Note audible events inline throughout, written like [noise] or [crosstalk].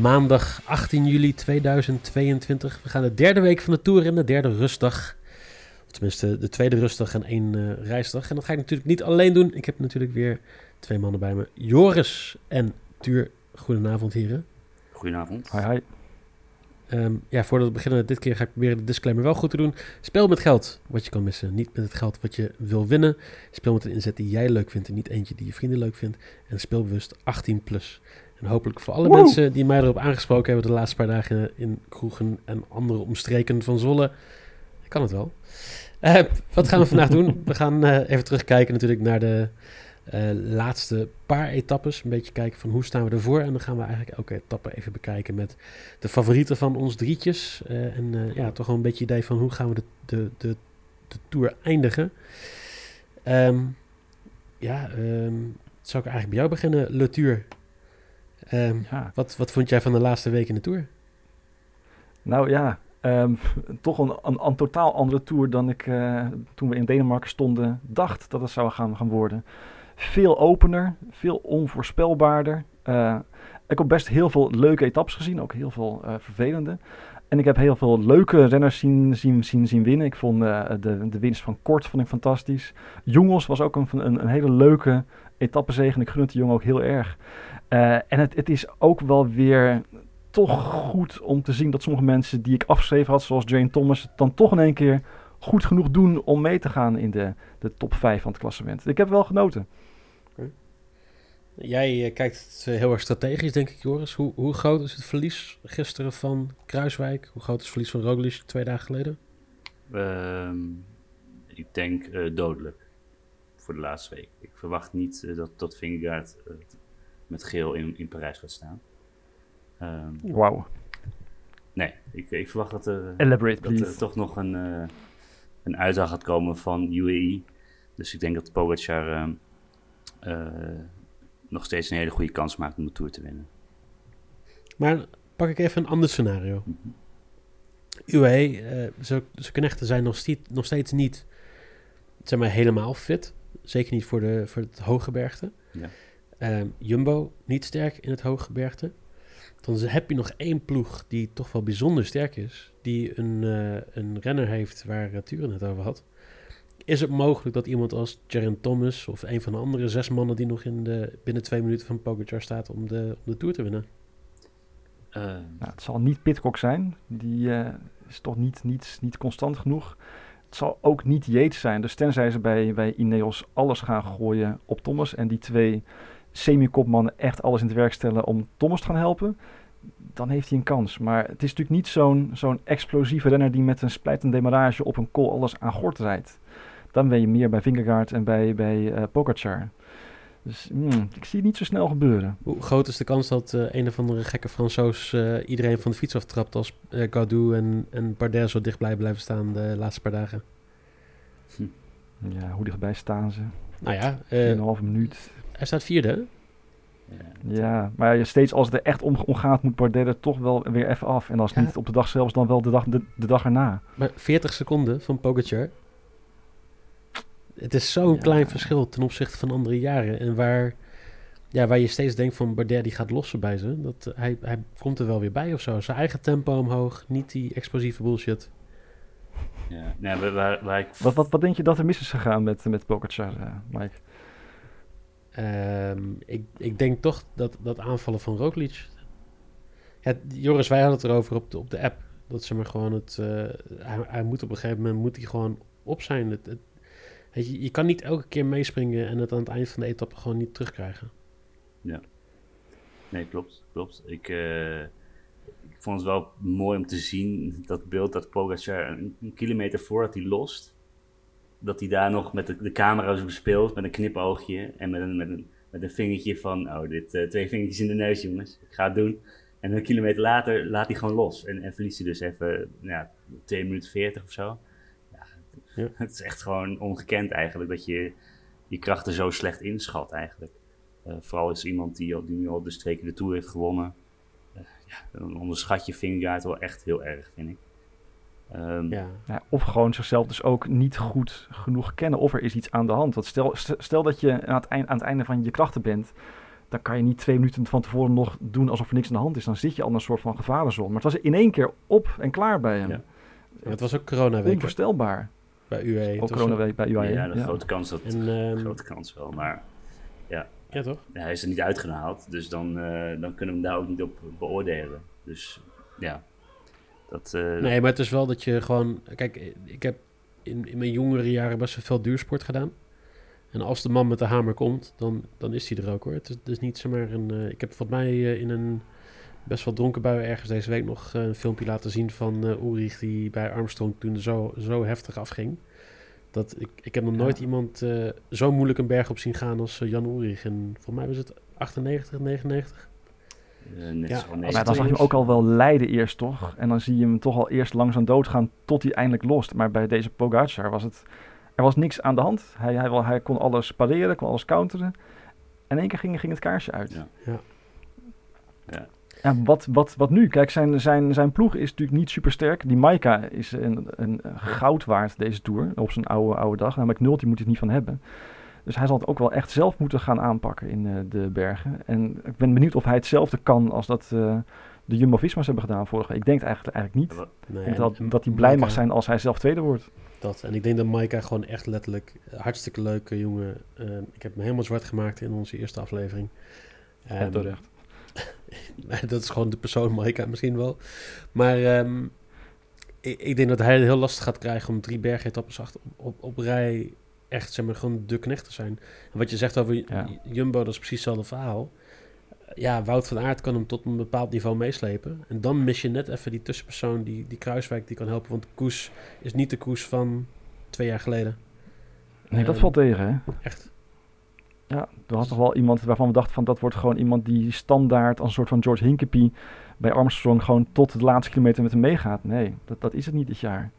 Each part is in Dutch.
maandag 18 juli 2022. We gaan de derde week van de Tour in, de derde rustdag. Tenminste, de tweede rustdag en één uh, reisdag. En dat ga ik natuurlijk niet alleen doen. Ik heb natuurlijk weer twee mannen bij me. Joris en Tuur. Goedenavond, heren. Goedenavond. Hi, hi. Um, ja, voordat we beginnen, dit keer ga ik proberen de disclaimer wel goed te doen. Speel met geld wat je kan missen. Niet met het geld wat je wil winnen. Speel met een inzet die jij leuk vindt en niet eentje die je vrienden leuk vindt. En speel bewust 18 plus. En hopelijk voor alle mensen die mij erop aangesproken hebben de laatste paar dagen in kroegen en andere omstreken van Zwolle. Kan het wel. Uh, wat gaan we vandaag doen? [laughs] We gaan uh, even terugkijken natuurlijk naar de uh, laatste paar etappes. Een beetje kijken van hoe staan we ervoor. En dan gaan we eigenlijk elke etappe even bekijken met de favorieten van ons drietjes. en ja, toch wel een beetje idee van hoe gaan we de, de, de, de Tour eindigen. Um, ja, um, zou ik eigenlijk bij jou beginnen, Le Tour? Um, ja. wat, wat vond jij van de laatste week in de Tour? Nou ja, um, toch een, een, een, totaal andere Tour dan ik uh, toen we in Denemarken stonden dacht dat het zou gaan, gaan worden. Veel opener, veel onvoorspelbaarder. Uh, ik heb best heel veel leuke etappes gezien, ook heel veel uh, vervelende. En ik heb heel veel leuke renners zien, zien, zien, zien winnen. Ik vond de, de winst van Kort vond ik fantastisch. Jongels was ook een, een, een hele leuke etappezege. Ik gun het de jongen ook heel erg. Uh, en het, het is ook wel weer toch goed om te zien dat sommige mensen die ik afgeschreven had, zoals Jane Thomas, dan toch in één keer goed genoeg doen om mee te gaan in de, de top 5 van het klassement. Ik heb wel genoten. Okay. Jij uh, kijkt uh, heel erg strategisch, denk ik, Joris. Hoe, hoe groot is het verlies gisteren van Kruiswijk? Hoe groot is het verlies van Roglic twee dagen geleden? Uh, ik denk uh, dodelijk voor de laatste week. Ik verwacht niet dat, dat Vingegaard met geel in, in Parijs gaat staan. Um, Wauw. Nee, ik, ik verwacht dat er, Elaborate, dat er toch nog een, uh, een uitdag gaat komen van UAE. Dus ik denk dat Pogacar uh, uh, nog steeds een hele goede kans maakt om de Tour te winnen. Maar pak ik even een ander scenario. Mm -hmm. UAE, zijn knechten zijn nog, steeds, nog steeds niet zeg maar, helemaal fit. Zeker niet voor, de, voor het hooggebergte. Ja. Um, Jumbo niet sterk in het hooggebergte. Dan heb je nog één ploeg die toch wel bijzonder sterk is. Die een, uh, een renner heeft waar uh, Turen het over had. Is het mogelijk dat iemand als Geraint Thomas of een van de andere zes mannen die nog in de, binnen twee minuten van Pogacar staat om de, om de Tour te winnen? Uh, nou, het zal niet Pitcock zijn. Die is toch niet, niet, niet constant genoeg. Het zal ook niet Yates zijn. Dus tenzij ze bij, bij Ineos alles gaan gooien op Thomas en die twee semi-kopmannen echt alles in het werk stellen om Thomas te gaan helpen, dan heeft hij een kans. Maar het is natuurlijk niet zo'n zo'n explosieve renner die met een splijtende demarrage op een kol alles aan gort rijdt. Dan ben je meer bij Vingegaard en bij, bij uh, Pogacar. Dus mm, ik zie het niet zo snel gebeuren. Hoe groot is de kans dat uh, een of andere gekke Fransoos uh, iedereen van de fiets aftrapt als uh, Gaudu en, en Bardet zo dichtbij blijven staan de laatste paar dagen? Hm. Ja, hoe dichtbij staan ze? Nou ja, een halve minuut. Hij staat vierde. Ja, ja, maar steeds als het er echt om, om gaat, moet Bardet er toch wel weer even af. En als ja. niet op de dag zelfs, dan wel de dag, de, de dag erna. Maar 40 seconden van Pogacar. Het is zo'n ja. klein verschil ten opzichte van andere jaren. En waar, ja, waar je steeds denkt van Bardet die gaat lossen bij ze. Dat, hij, hij komt er wel weer bij of zo. Zijn eigen tempo omhoog, niet die explosieve bullshit. Ja, nee, waar, waar ik... wat, wat, wat denk je dat er mis is gegaan met, met Pogacar, uh, Mike? Um, ik, ik denk toch dat, dat aanvallen van Roglic... Ja, Joris, wij hadden het erover op de, op de app. Dat ze maar gewoon het... Uh, hij, moet op een gegeven moment moet hij gewoon op zijn. Het, je, kan niet elke keer meespringen en het aan het eind van de etappe gewoon niet terugkrijgen. Ja. Nee, klopt. klopt. Ik, uh, ik vond het wel mooi om te zien, dat beeld dat Pogacar een, een kilometer voordat hij lost dat hij daar nog met de, de camera's bespeelt met een knipoogje en met een, met een, met een vingertje van, oh, dit uh, twee vingertjes in de neus, jongens, ik ga het doen. En een kilometer later laat hij gewoon los en, en verliest hij dus even, ja, 2 minuten 40 of zo. Ja, ja. [laughs] Het is echt gewoon ongekend eigenlijk dat je je krachten zo slecht inschat eigenlijk. Uh, vooral is iemand die, al, die nu al dus twee keer de Tour heeft gewonnen. Uh, ja, dan onderschat je Vingegaard wel echt heel erg, vind ik. Um, ja. Ja, of gewoon zichzelf dus ook niet goed genoeg kennen of er is iets aan de hand. Want stel, stel dat je aan het, eind, aan het einde van je krachten bent, dan kan je niet twee minuten van tevoren nog doen alsof er niks aan de hand is. Dan zit je al in een soort van gevarenzone. Maar het was in één keer op en klaar bij hem. Ja. Ja, het was ook corona-week Onvoorstelbaar. bij UE. Ook coronaweek bij UAE. ja, de ja. grote kans dat... En, ehm, grote kans wel, maar Ja, toch? ja, hij is er niet uitgehaald. Dus dan, eh, dan kunnen we hem daar ook niet op beoordelen. Dus ja, dat... eh, Nee, maar het is wel dat je gewoon... Kijk, ik heb in, in mijn jongere jaren best wel veel duursport gedaan. En als de man met de hamer komt, dan, dan is hij er ook hoor. Het is, het is niet zomaar een... eh, ik heb volgens mij eh, in een best wel dronken bui ergens deze week nog een filmpje laten zien van eh Ulrich die bij Armstrong toen zo, zo heftig afging. Dat ik, ik heb nog nooit Ja. iemand eh, zo moeilijk een berg op zien gaan als Jan Ulrich. En volgens mij was het 98, 99. Net Ja, Maar dan zag je hem ook al wel lijden eerst, toch? En dan zie je hem toch al eerst langzaam doodgaan tot hij eindelijk lost. Maar bij deze Pogacar was het... Er was niks aan de hand. Hij, hij, wel- hij kon alles pareren, kon alles counteren. En in één keer ging, ging het kaarsje uit. Ja. Ja. Ja. Ja, wat, wat, wat nu? Kijk, zijn, zijn, zijn ploeg is natuurlijk niet super sterk. Die Maika is een, een goud waard deze Tour op zijn oude, oude dag. Namelijk Nult, die moet het niet van hebben. Dus hij zal het ook wel echt zelf moeten gaan aanpakken in eh, de bergen. En ik ben benieuwd of hij hetzelfde kan als dat eh, de Jumbo-Visma's hebben gedaan vorige week. Ik denk eigenlijk, eigenlijk niet. Nee, en- dat, en dat hij blij mag zijn als hij zelf tweede wordt. Dat. En ik denk dat Maika gewoon echt letterlijk hartstikke leuke jongen. eh, ik heb hem helemaal zwart gemaakt in onze eerste aflevering. Ja, Ehm, terecht. [laughs] Dat is gewoon de persoon Maika misschien wel. Maar ehm, ik, ik denk dat hij het heel lastig gaat krijgen om drie bergetappes op, op, op rij echt zeg maar gewoon de knecht te zijn. En wat je zegt over Ja. Jumbo, dat is precies hetzelfde verhaal. Ja, Wout van Aert kan hem tot een bepaald niveau meeslepen. En dan mis je net even die tussenpersoon, die, die Kruiswijk, die kan helpen. Want Koes is niet de Koes van twee jaar geleden. Nee, dat Ehm, valt tegen, hè? Echt. Ja, er was toch wel iemand waarvan we dachten van dat wordt gewoon iemand die standaard als een soort van George Hinkepie bij Armstrong gewoon tot de laatste kilometer met hem meegaat. Nee, dat, dat is het niet dit jaar.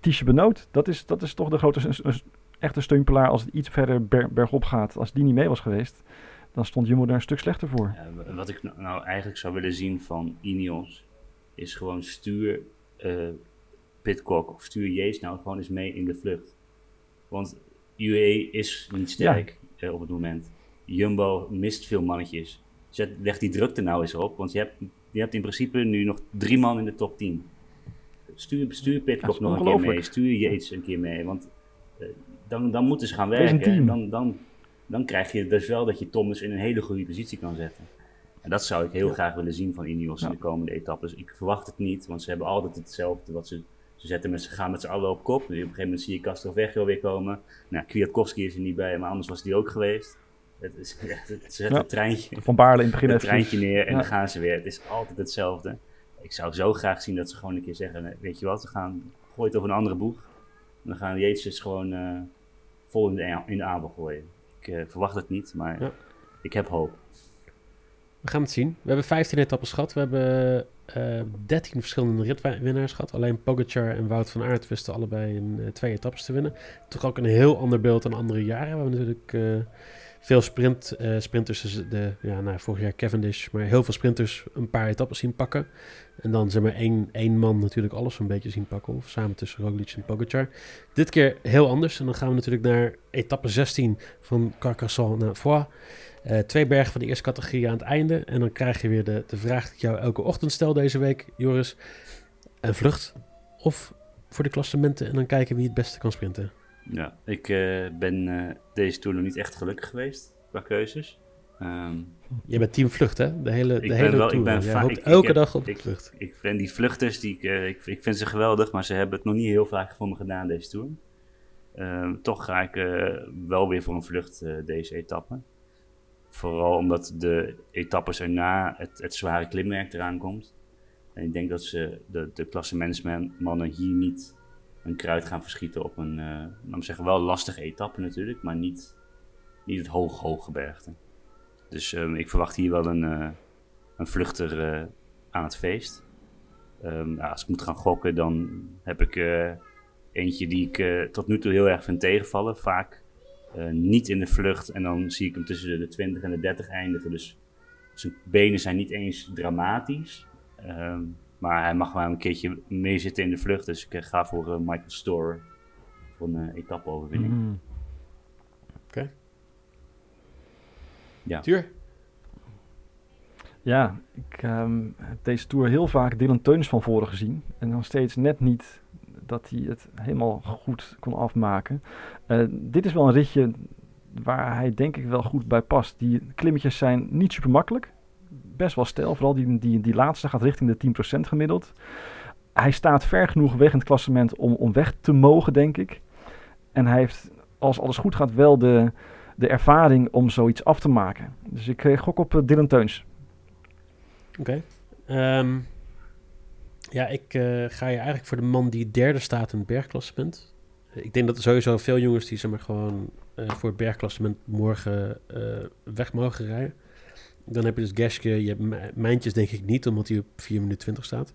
Tische Benoot, dat is, dat is toch de grote, echte steunpilaar als het iets verder ber- bergop gaat. Als die niet mee was geweest, dan stond Jumbo er een stuk slechter voor. Wat ik nou- nou eigenlijk zou willen zien van Ineos is gewoon stuur eh Pitcock of stuur Yates nou gewoon eens mee in de vlucht. Want UAE is niet sterk eh, op het moment. Jumbo mist veel mannetjes. Zet, leg die drukte nou eens op, want je hebt, je hebt in principe nu nog drie man in de top 10. Stuur, stuur Pitcock nog een keer mee, stuur Yates een keer mee, want eh, dan, dan moeten ze gaan werken. Dan, dan, dan krijg je dus wel dat je Thomas in een hele goede positie kan zetten. En dat zou ik heel Ja. graag willen zien van Ineos in de komende etappes. Ik verwacht het niet, want ze hebben altijd hetzelfde. Wat ze, ze, zetten met, ze gaan met z'n allen op kop. Op een gegeven moment zie je Castrovejo weer komen. Nou, Kwiatkowski is er niet bij, maar anders was die ook geweest. Het is, ze [laughs] zetten Ja. het treintje, Van Baarle in het begin het treintje neer en dan gaan ze weer. Het is altijd hetzelfde. Ik zou zo graag zien dat ze gewoon een keer zeggen, weet je wat, we gaan gooi het over een andere boeg. En dan gaan Jezus gewoon eh, vol in de, in de aanval gooien. Ik eh, verwacht het niet, maar Ja. ik heb hoop. We gaan het zien. We hebben 15 etappes gehad. We hebben eh 13 verschillende ritwinnaars gehad. Alleen Pogacar en Wout van Aert wisten allebei in eh, twee etappes te winnen. Toch ook een heel ander beeld dan andere jaren. We hebben natuurlijk veel sprint, eh, sprinters. dus De, ja, nou, vorig jaar Cavendish. Maar heel veel sprinters een paar etappes zien pakken. En dan zeg maar één, één man natuurlijk alles een beetje zien pakken. Of samen tussen Roglic en Pogacar. Dit keer heel anders. En dan gaan we natuurlijk naar etappe 16 van Carcassonne naar Foix. Eh, twee bergen van de eerste categorie aan het einde. En dan krijg je weer de, de vraag die ik jou elke ochtend stel deze week, Joris. Een vlucht of voor de klassementen en dan kijken wie het beste kan sprinten. Ja, ik eh, ben eh, deze tour nog niet echt gelukkig geweest qua keuzes. Ehm, Je bent team vlucht, hè? De hele, de hele wel- ik tour. ben Jij va- hoopt ik- ik elke dag op de ik- vlucht. ik vind die vluchters, die, ik, eh, ik, ik vind ze geweldig, maar ze hebben het nog niet heel vaak voor me gedaan deze tour. Ehm, toch ga ik wel weer voor een vlucht deze etappe. Vooral omdat de etappes erna het, het zware klimwerk eraan komt. En ik denk dat ze de, de klassementsmannen hier niet een kruid gaan verschieten op een, we zeggen, wel lastige etappe natuurlijk, maar niet, niet het hoog, hoge bergte. Dus ehm, ik verwacht hier wel een, eh, een vluchter eh, aan het feest. Ja, als ik moet gaan gokken, dan heb ik eentje die ik tot nu toe heel erg vind tegenvallen. Vaak niet in de vlucht en dan zie ik hem tussen de, de 20 en de 30 eindigen. Dus zijn benen zijn niet eens dramatisch. Ehm, maar hij mag wel een keertje meezitten in de vlucht. Dus ik eh, ga voor eh, Michael Storer voor een eh, etappe-overwinning. Mm. Oké. Ja. Tuur? Ja, ik ehm, heb deze Tour heel vaak Dylan Teuns van voren gezien. En dan steeds net niet dat hij het helemaal goed kon afmaken. Uh, dit is wel een ritje waar hij denk ik wel goed bij past. Die klimmetjes zijn niet super makkelijk. Best wel stijl. Vooral die, die, die laatste gaat richting de 10% gemiddeld. Hij staat ver genoeg weg in het klassement om, om weg te mogen, denk ik. En hij heeft, als alles goed gaat, wel de, de ervaring om zoiets af te maken. Dus ik uh, gok op uh, Dylan Teuns. Oké. Ehm, ja, ik uh, ga je eigenlijk voor de man die derde staat in het bergklassement. ik denk dat er sowieso veel jongens die zeg maar gewoon voor het bergklassement morgen weg mogen rijden. Dan heb je dus Geske, je Mijntjes denk ik niet, omdat hij op 4 minuten 20 staat.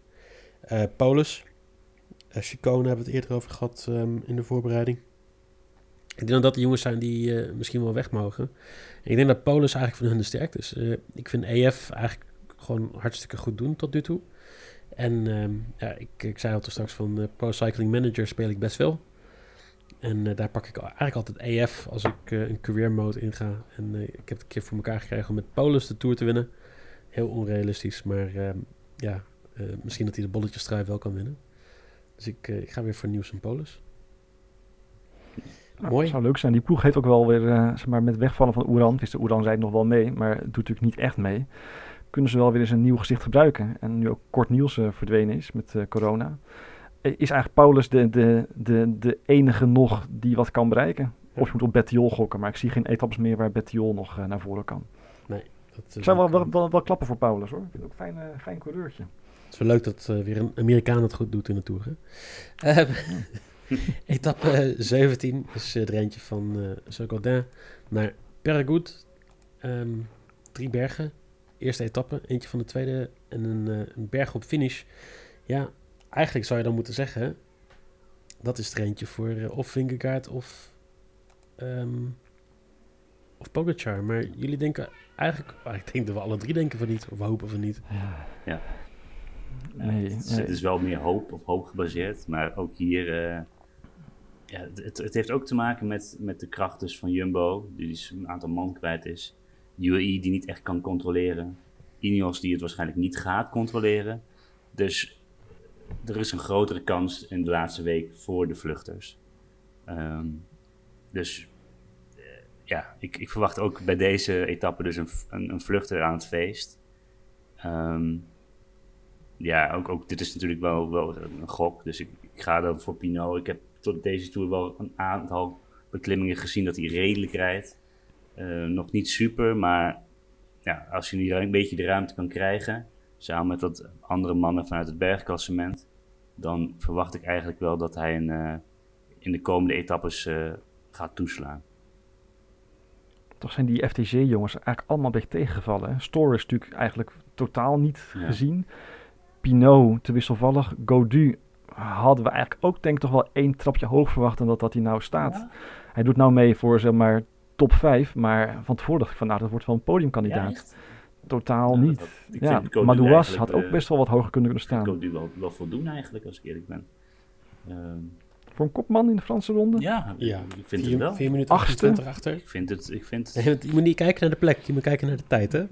Uh, Paulus. Uh, Chicone hebben we het eerder over gehad um, in de voorbereiding. Ik denk dat de jongens zijn die uh, misschien wel weg mogen. ik denk dat Paulus eigenlijk van hun de sterk is. ik vind EF eigenlijk gewoon hartstikke goed doen tot nu toe. En um, ja, ik, ik zei al straks van Pro Cycling Manager speel ik best veel. En daar pak ik eigenlijk altijd EF als ik een career mode inga. En ik heb het een keer voor elkaar gekregen om met Paulus de Tour te winnen. Heel onrealistisch, maar um, ja, uh, misschien dat hij de bolletjesstrijd wel kan winnen. Dus ik, uh, ik ga weer voor Nieuws en Polis. Nou, Mooi. zou leuk zijn. Die ploeg heeft ook wel weer, uh, zeg maar, met wegvallen van Oeran. Is de Oeran zei nog wel mee, maar doet natuurlijk niet echt mee. Kunnen ze wel weer eens een nieuw gezicht gebruiken. En nu ook Kort Niels verdwenen is met corona. Is eigenlijk Paulus de, de, de, de enige nog die wat kan bereiken? Of je moet op Bettiol gokken, maar ik zie geen etappes meer waar Bettiol nog naar voren kan. Nee. Dat ik zou wel, wel, wel, wel, klappen voor Paulus hoor. Ik vind het ook een fijn, fijn coureurtje. Het is wel leuk dat uh, weer een Amerikaan het goed doet in de Tour. Uh, [laughs] etappe 17 is er eentje van uh, Saint-Gaudin naar Perregoud. Um, drie bergen. Eerste etappe, eentje van de tweede en een, een, berg op finish. Ja, eigenlijk zou je dan moeten zeggen... dat is er eentje voor of Vingegaard of... Um, of Pogacar. Maar jullie denken eigenlijk... [laughs] ik denk dat we alle drie denken van niet. Of we hopen van niet. Ja. ja. Nee, het, is wel meer hoop op hoop gebaseerd, maar ook hier, uh, ja, het, het, heeft ook te maken met, met de kracht dus van Jumbo, die dus een aantal man kwijt is. UAE die niet echt kan controleren. Ineos die het waarschijnlijk niet gaat controleren. Dus er is een grotere kans in de laatste week voor de vluchters. Um, dus uh, ja, ik, ik, verwacht ook bij deze etappe dus een, een, een vluchter aan het feest. Um, ja, ook, ook dit is natuurlijk wel, wel een gok. Dus ik, ik ga dan voor Pinot. Ik heb tot deze tour wel een aantal beklimmingen gezien dat hij redelijk rijdt. Uh, nog niet super, maar ja, als je nu een beetje de ruimte kan krijgen, samen met dat andere mannen vanuit het bergklassement, dan verwacht ik eigenlijk wel dat hij een, uh, in de komende etappes uh, gaat toeslaan. Toch zijn die FTG-jongens eigenlijk allemaal een beetje tegengevallen. Store is natuurlijk eigenlijk totaal niet ja. gezien. Pinot te wisselvallig. Godu hadden we eigenlijk ook denk ik toch wel één trapje hoog verwacht dan dat, dat hij nou staat. Hij doet nou mee voor zeg maar top 5, maar van tevoren dacht ik van nou dat wordt wel een podiumkandidaat. Totaal niet. Dat, ja, Madouas had ook best wel wat hoger kunnen, kunnen staan. Godu wel, wel voldoen eigenlijk als ik eerlijk ben. Uh, voor een kopman in de Franse ronde? Ja, ja. ik vind vier, het wel. 4 minuten 28 achter. Ik vind het... Ik vind... je moet niet kijken naar de plek, je moet kijken naar de tijd, hè?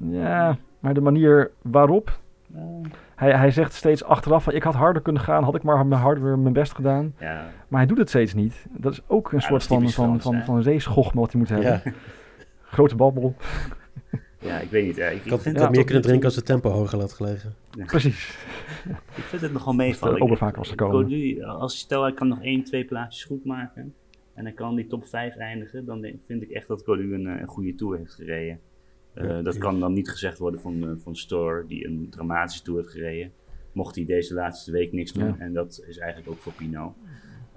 Ja, maar de manier waarop hij, hij zegt steeds achteraf van ik had harder kunnen gaan, had ik maar harder mijn best gedaan. Ja. Maar hij doet het steeds niet. Dat is ook een soort van, van, van, van, racegochme wat hij moet hebben. Ja. Grote babbel. [laughs] Ja, ik weet niet. Ja, ik, ik had, vind meer kunnen drinken als de tempo hoger had gelegen. Precies. [laughs] ik vind het nogal meevallen. Ook vaak was gekomen. als stel hij kan nog één, twee plaatjes goed maken en hij kan die top 5 eindigen, dan vind ik echt dat Colu een, een goede tour heeft gereden. Uh, dat kan dan niet gezegd worden van, uh, van Store, die een dramatische tour heeft gereden. Mocht hij deze laatste week niks doen. Ja. En dat is eigenlijk ook voor Pino.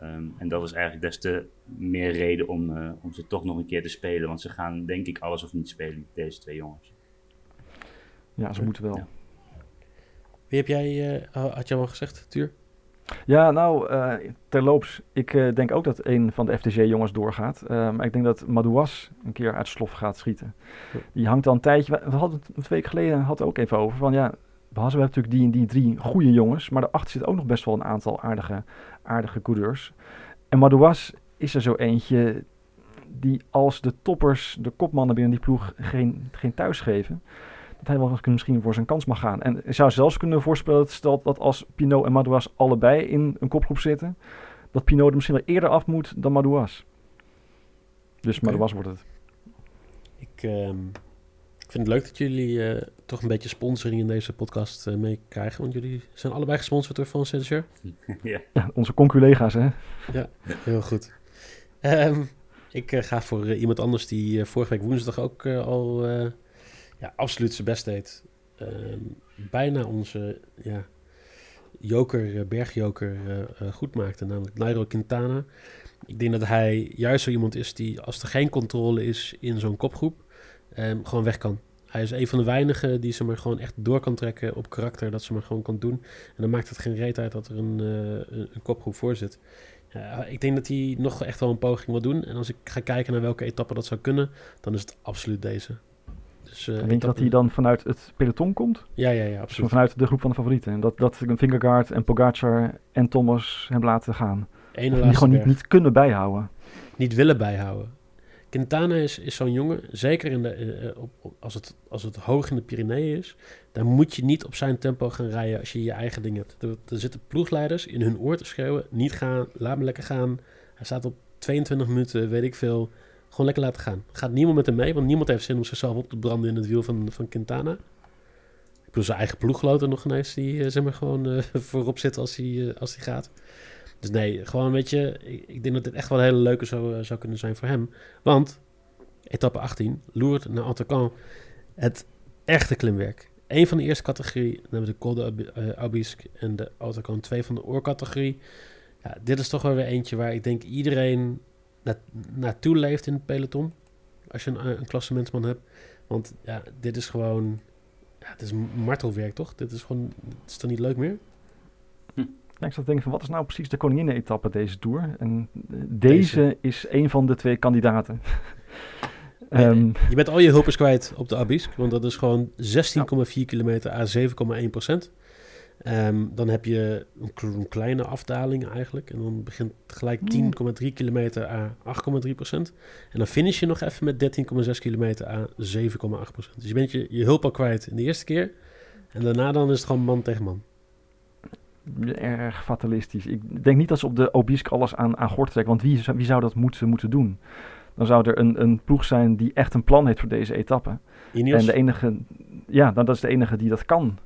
Um, en dat is eigenlijk des te meer reden om, uh, om ze toch nog een keer te spelen. Want ze gaan denk ik alles of niet spelen, deze twee jongens. Ja, ze moeten wel. Ja. Wie heb jij, had je al gezegd, Tuur? Ja, nou, uh, terloops, ik uh, denk ook dat een van de FTG-jongens doorgaat. Uh, maar ik denk dat Madouas een keer uit slof gaat schieten. Die hangt al een tijdje... We hadden het een week geleden hadden het ook even over. Van ja, we hebben natuurlijk die, die drie goede jongens. Maar daarachter zit ook nog best wel een aantal aardige, aardige coureurs. En Madouas is er zo eentje die als de toppers, de kopmannen binnen die ploeg, geen, geen thuis geven dat hij wel misschien voor zijn kans mag gaan. En ik zou zelfs kunnen voorspellen, stel dat als Pinot en Madouas allebei in een kopgroep zitten, dat Pinot er misschien wel eerder af moet dan Madouas. Dus. Madouas wordt het. Ik, ehm, ik vind het leuk dat jullie eh, toch een beetje sponsoring in deze podcast eh, meekrijgen. Want jullie zijn allebei gesponsord door Van Saint [laughs] ja. Ja, onze conculega's, hè. Heel goed. Ehm, ik eh, ga voor iemand anders die vorige week woensdag ook al eh, ja, absoluut zijn best deed. Ehm, bijna onze ja, joker, bergjoker goed maakte, namelijk Nairo Quintana. Ik denk dat hij juist zo iemand is die, als er geen controle is in zo'n kopgroep, ehm, gewoon weg kan. Hij is een van de weinigen die ze maar gewoon echt door kan trekken op karakter, dat ze maar gewoon kan doen. En dan maakt het geen reet uit dat er een, eh, een, kopgroep voor zit. Ik denk dat hij nog echt wel een poging wil doen. En als ik ga kijken naar welke etappe dat zou kunnen, dan is het absoluut deze. Dus, eh, Denk je dat hij dan vanuit het peloton komt? Ja, ja, ja, Dus absoluut. vanuit de groep van de favorieten. En dat, dat Vingegaard en Pogacar en Thomas hem laten gaan. Ene die gewoon niet kunnen bijhouden. niet willen bijhouden. Quintana is, is zo'n jongen, zeker in de, eh, eh, op, als, het, als het hoog in de Pyreneeën is, dan moet je niet op zijn tempo gaan rijden als je je eigen ding hebt. Er, zitten ploegleiders in hun oor te schreeuwen, niet gaan, laat me lekker gaan. Hij staat op 22 minuten, weet ik veel, gewoon lekker laten gaan. Gaat niemand met hem mee, want niemand heeft zin om zichzelf op te branden in het wiel van, van Quintana. Ik bedoel, zijn eigen ploeggenoten nog ineens, die eh, zeg maar gewoon [laughs] voorop zit als hij, als hij gaat. Dus nee, gewoon weet je, ik, ik denk dat dit echt wel een hele leuke zou, eh, zou kunnen zijn voor hem. Want, etappe 18, Lourdes naar Antocan, het echte klimwerk. Eén van de eerste categorie, namelijk de Col de eh, en de Autocan 2 van de oorcategorie. Ja, dit is toch wel weer eentje waar ik denk iedereen na, naartoe leeft in het peloton. Als je een, een klassementsman hebt. Want ja, dit is gewoon, ja, het is martelwerk toch? Dit is gewoon, het is toch niet leuk meer? Ja, ik zat te denken van wat is nou precies de koninginnen-etappe deze Tour? En eh, deze, Deze. is een van de twee kandidaten. [laughs] Ehm, Je bent al je hulpers kwijt op de Abisk, want dat is gewoon 16,4 kilometer à 7,1 procent. Ehm, dan heb je een, kle- een kleine afdaling eigenlijk. En dan begint gelijk 10,3 kilometer à 8,3 procent. En dan finish je nog even met 13,6 kilometer à 7,8 procent. Dus je bent je, je hulp al kwijt in de eerste keer. En daarna dan is het gewoon man tegen man. Erg fatalistisch. Ik denk niet dat ze op de Obisque alles aan, aan gort trekken. Want wie, zou- wie zou dat moeten, moeten doen? Dan zou er een, een ploeg zijn die echt een plan heeft voor deze etappe. Ineos, En de enige, ja, dan, dat is de enige die dat kan.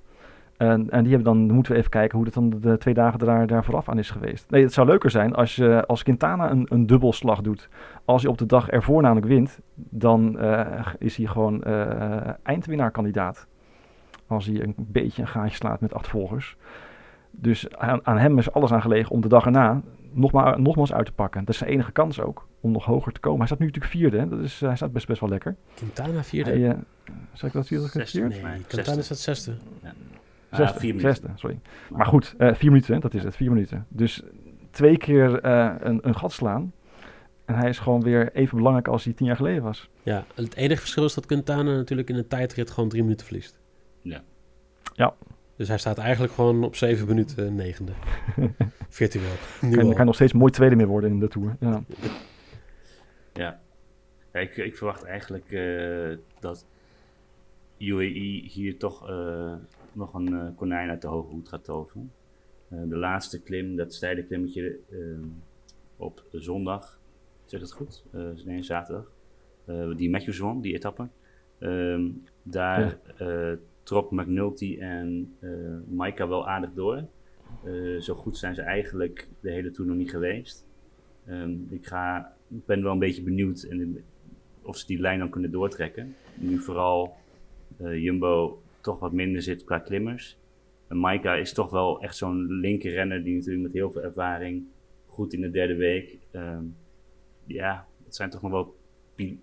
En, en die hebben dan, moeten we even kijken hoe dat dan de twee dagen daar, daar vooraf aan is geweest. Nee, het zou leuker zijn als, je, als Quintana een, een dubbelslag doet. Als hij op de dag ervoor namelijk wint, dan eh, is hij gewoon eh eindwinnaarkandidaat. Als hij een beetje een gaatje slaat met acht volgers. Dus aan, aan hem is alles aan gelegen om de dag erna nogmaals, nogmaals uit te pakken. Dat is zijn enige kans ook om nog hoger te komen. Hij staat nu natuurlijk vierde. hè. Dat is, hij staat best, best wel lekker. Quintana vierde. Hij, eh, zeg ik dat vierde? Zesde, nee, Quintana is het zesde. Ah, Zesde, vier minuten. zesde, sorry. Maar goed, eh, vier minuten, hè, dat is het, vier minuten. Dus twee keer eh, een, een gat slaan. En hij is gewoon weer even belangrijk als hij tien jaar geleden was. Ja, het enige verschil is dat Quintana natuurlijk in een tijdrit gewoon drie minuten verliest. Ja. Ja. Dus hij staat eigenlijk gewoon op zeven minuten negende. [laughs] Virtueel. Nu En al. dan kan nog steeds mooi tweede meer worden in de Tour. Ja. Ja. Ja, ik, ik verwacht eigenlijk eh, dat UAE hier toch eh, nog een eh, konijn uit de hoge hoed gaat toveren. Eh, de laatste klim, dat steile klimmetje op zondag, zeg het goed? Eh, nee, zaterdag. Eh, die Matthews won, die etappe. Ehm, daar eh, trok McNulty en eh Maika wel aardig door. Eh, zo goed zijn ze eigenlijk de hele Tour nog niet geweest. Ehm, ik, ga, ben wel een beetje benieuwd en, of ze die lijn dan kunnen doortrekken. Nu vooral eh, Jumbo toch wat minder zit qua klimmers. En Maika is toch wel echt zo'n linker renner die natuurlijk met heel veel ervaring goed in de derde week. ehm, ja, het zijn toch nog wel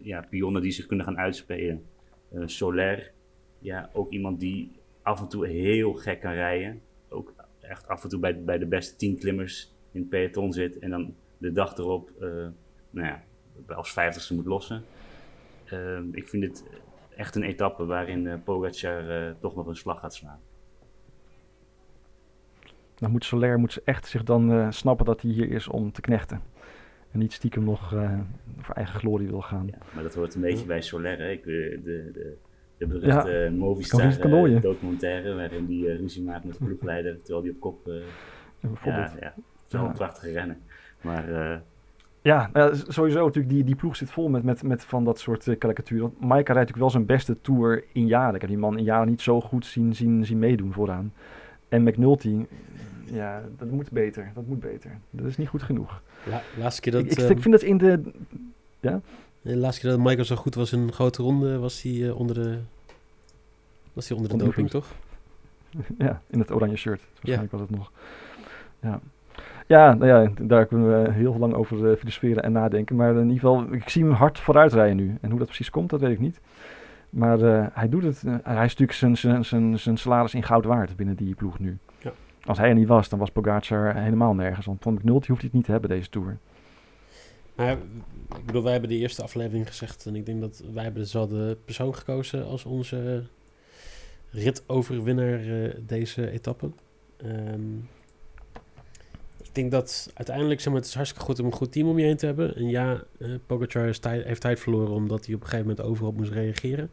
ja, pionnen die zich kunnen gaan uitspelen. Eh, Soler, ja, ook iemand die af en toe heel gek kan rijden. Ook echt af en toe bij, bij de beste tien klimmers in het peloton zit. En dan de dag erop, eh, nou ja, als vijftigste moet lossen. Ehm, ik vind het echt een etappe waarin eh Pogacar eh, toch nog een slag gaat slaan. Dan moet Soler moet ze echt zich dan eh, snappen dat hij hier is om te knechten. En niet stiekem nog eh, voor eigen glorie wil gaan. Ja, maar dat hoort een beetje bij Soler. Hè? Ik, eh, de, de, De beruchte Ja, ja, Movistar eh, documentaire waarin die eh, ruzie maakt met de ploegleider terwijl die op kop... eh, Ja, ja, ja, Ja. een prachtige rennen. Maar eh, Ja, nou, sowieso natuurlijk, die, die ploeg zit vol met, met, met van dat soort uh, karikaturen. Want Maika rijdt natuurlijk wel zijn beste Tour in jaren. Ik heb die man in jaren niet zo goed zien, zien, zien meedoen vooraan. En McNulty, ja, dat moet beter. Dat moet beter. Dat is niet goed genoeg. La, laatste keer dat, ik, ik, ehm, ik vind dat in de... de laatste keer dat Michael zo goed was in een grote ronde, was hij eh, onder de... Was hij onder de Onder de doping, toch? [laughs] Ja, in het oranje shirt. Waarschijnlijk was het nog. Ja. Ja, nou ja, daar kunnen we heel lang over uh, filosoferen en nadenken. Maar in ieder geval, ik zie hem hard vooruit rijden nu. En hoe dat precies komt, dat weet ik niet. Maar uh, hij doet het. Uh, hij is natuurlijk zijn, salaris in goud waard binnen die ploeg nu. Ja. Als hij er niet was, dan was Pogacar helemaal nergens. Want van McNulty hoeft hij het niet te hebben, deze Tour. Maar ik bedoel, wij hebben de eerste aflevering gezegd... en ik denk dat wij hebben dezelfde persoon gekozen als onze ritoverwinnaar uh, deze etappe. Um, ik denk dat uiteindelijk, zeg maar, het is hartstikke goed om een goed team om je heen te hebben. En ja, uh, Pogacar heeft tijd verloren omdat hij op een gegeven moment overal moest reageren.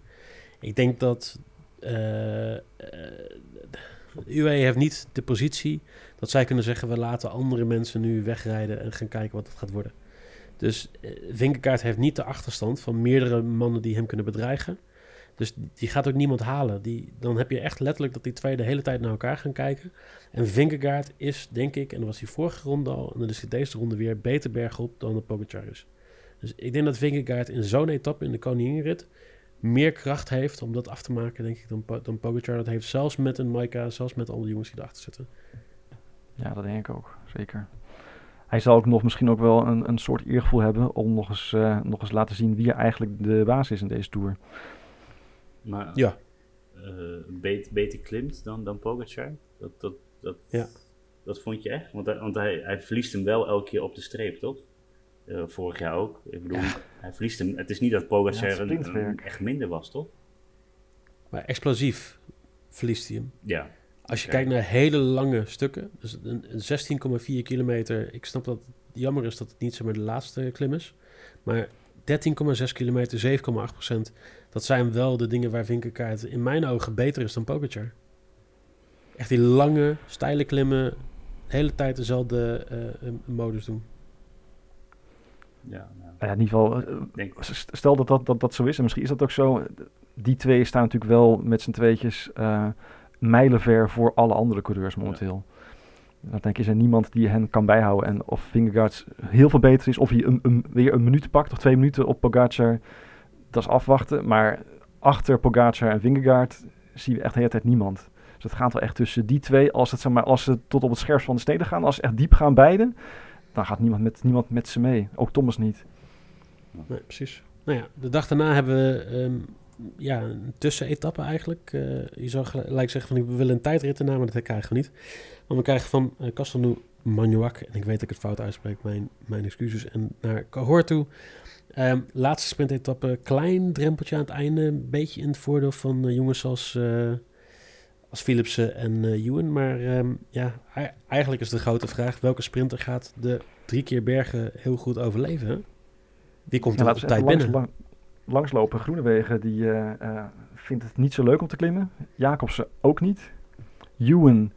Ik denk dat uh, uh, UAE heeft niet de positie dat zij kunnen zeggen... we laten andere mensen nu wegrijden en gaan kijken wat het gaat worden. Dus uh, Vinkegaard heeft niet de achterstand van meerdere mannen die hem kunnen bedreigen. Dus die gaat ook niemand halen. Die, dan heb je echt letterlijk dat die twee de hele tijd naar elkaar gaan kijken. En Vinkegaard is, denk ik, en dat was die vorige ronde al... en dan is hij deze ronde weer beter bergop dan de Pogacar is. Dus ik denk dat Vinkegaard in zo'n etappe in de koninginrit... meer kracht heeft om dat af te maken, denk ik, dan, dan Pogacar dat heeft. Zelfs met een Maika, zelfs met alle jongens die erachter zitten. Ja, dat denk ik ook, zeker. Hij zal ook nog misschien ook wel een, een soort eergevoel hebben... om nog eens, uh, nog eens laten zien wie er eigenlijk de baas is in deze Tour. Maar ja. Uh, beter, beter klimt dan, dan Pogacar? Dat, dat, dat, ja. dat vond je echt? Want, hij, want hij, hij verliest hem wel elke keer op de streep, toch? Uh, vorig jaar ook. Ik bedoel, ja. hij verliest hem. Het is niet dat Pogacar ja, een, een, echt minder was, toch? Maar explosief verliest hij hem. Ja. Als je okay. kijkt naar hele lange stukken, dus een, een 16,4 kilometer. Ik snap dat het jammer is dat het niet zomaar de laatste klim is. Maar 13,6 kilometer, 7,8 procent. Dat zijn wel de dingen waar Vinkerkaart in mijn ogen beter is dan Pogacar. Echt die lange, steile klimmen, de hele tijd dezelfde uh, modus doen. Ja, nou, ja, in ieder geval, uh, stel dat dat, dat dat zo is, en misschien is dat ook zo. Die twee staan natuurlijk wel met z'n tweetjes uh, mijlenver voor alle andere coureurs momenteel. Ja. Dan denk ik, is er niemand die hen kan bijhouden. En of Vingegaard heel veel beter is, of hij een, een, weer een minuut pakt of twee minuten op Pogacar, dat is afwachten. Maar achter Pogacar en Vingegaard zien we echt de hele tijd niemand. Dus het gaat wel echt tussen die twee. Als, het, zeg maar, als ze tot op het scherpst van de steden gaan, als ze echt diep gaan beiden, dan gaat niemand met, niemand met ze mee. Ook Thomas niet. Nee, precies. Nou ja, de dag daarna hebben we um, ja, een tussenetappe eigenlijk. Uh, je zou gelijk zeggen van we willen een tijdrit erna, maar dat krijgen we niet. Want we krijgen van uh, Castelnou Magnoac, en ik weet dat ik het fout uitspreek, mijn, mijn excuses, en naar Cahors toe. Um, laatste sprintetappe, klein drempeltje aan het einde. Een beetje in het voordeel van uh, jongens als, uh, als Philipsen en uh, Ewan. Maar um, ja, eigenlijk is de grote vraag: welke sprinter gaat de drie keer bergen heel goed overleven? Wie komt er op tijd binnen? Langslopen, Groenewegen, die vindt het niet zo leuk om te klimmen. Jacobsen ook niet. Ewan,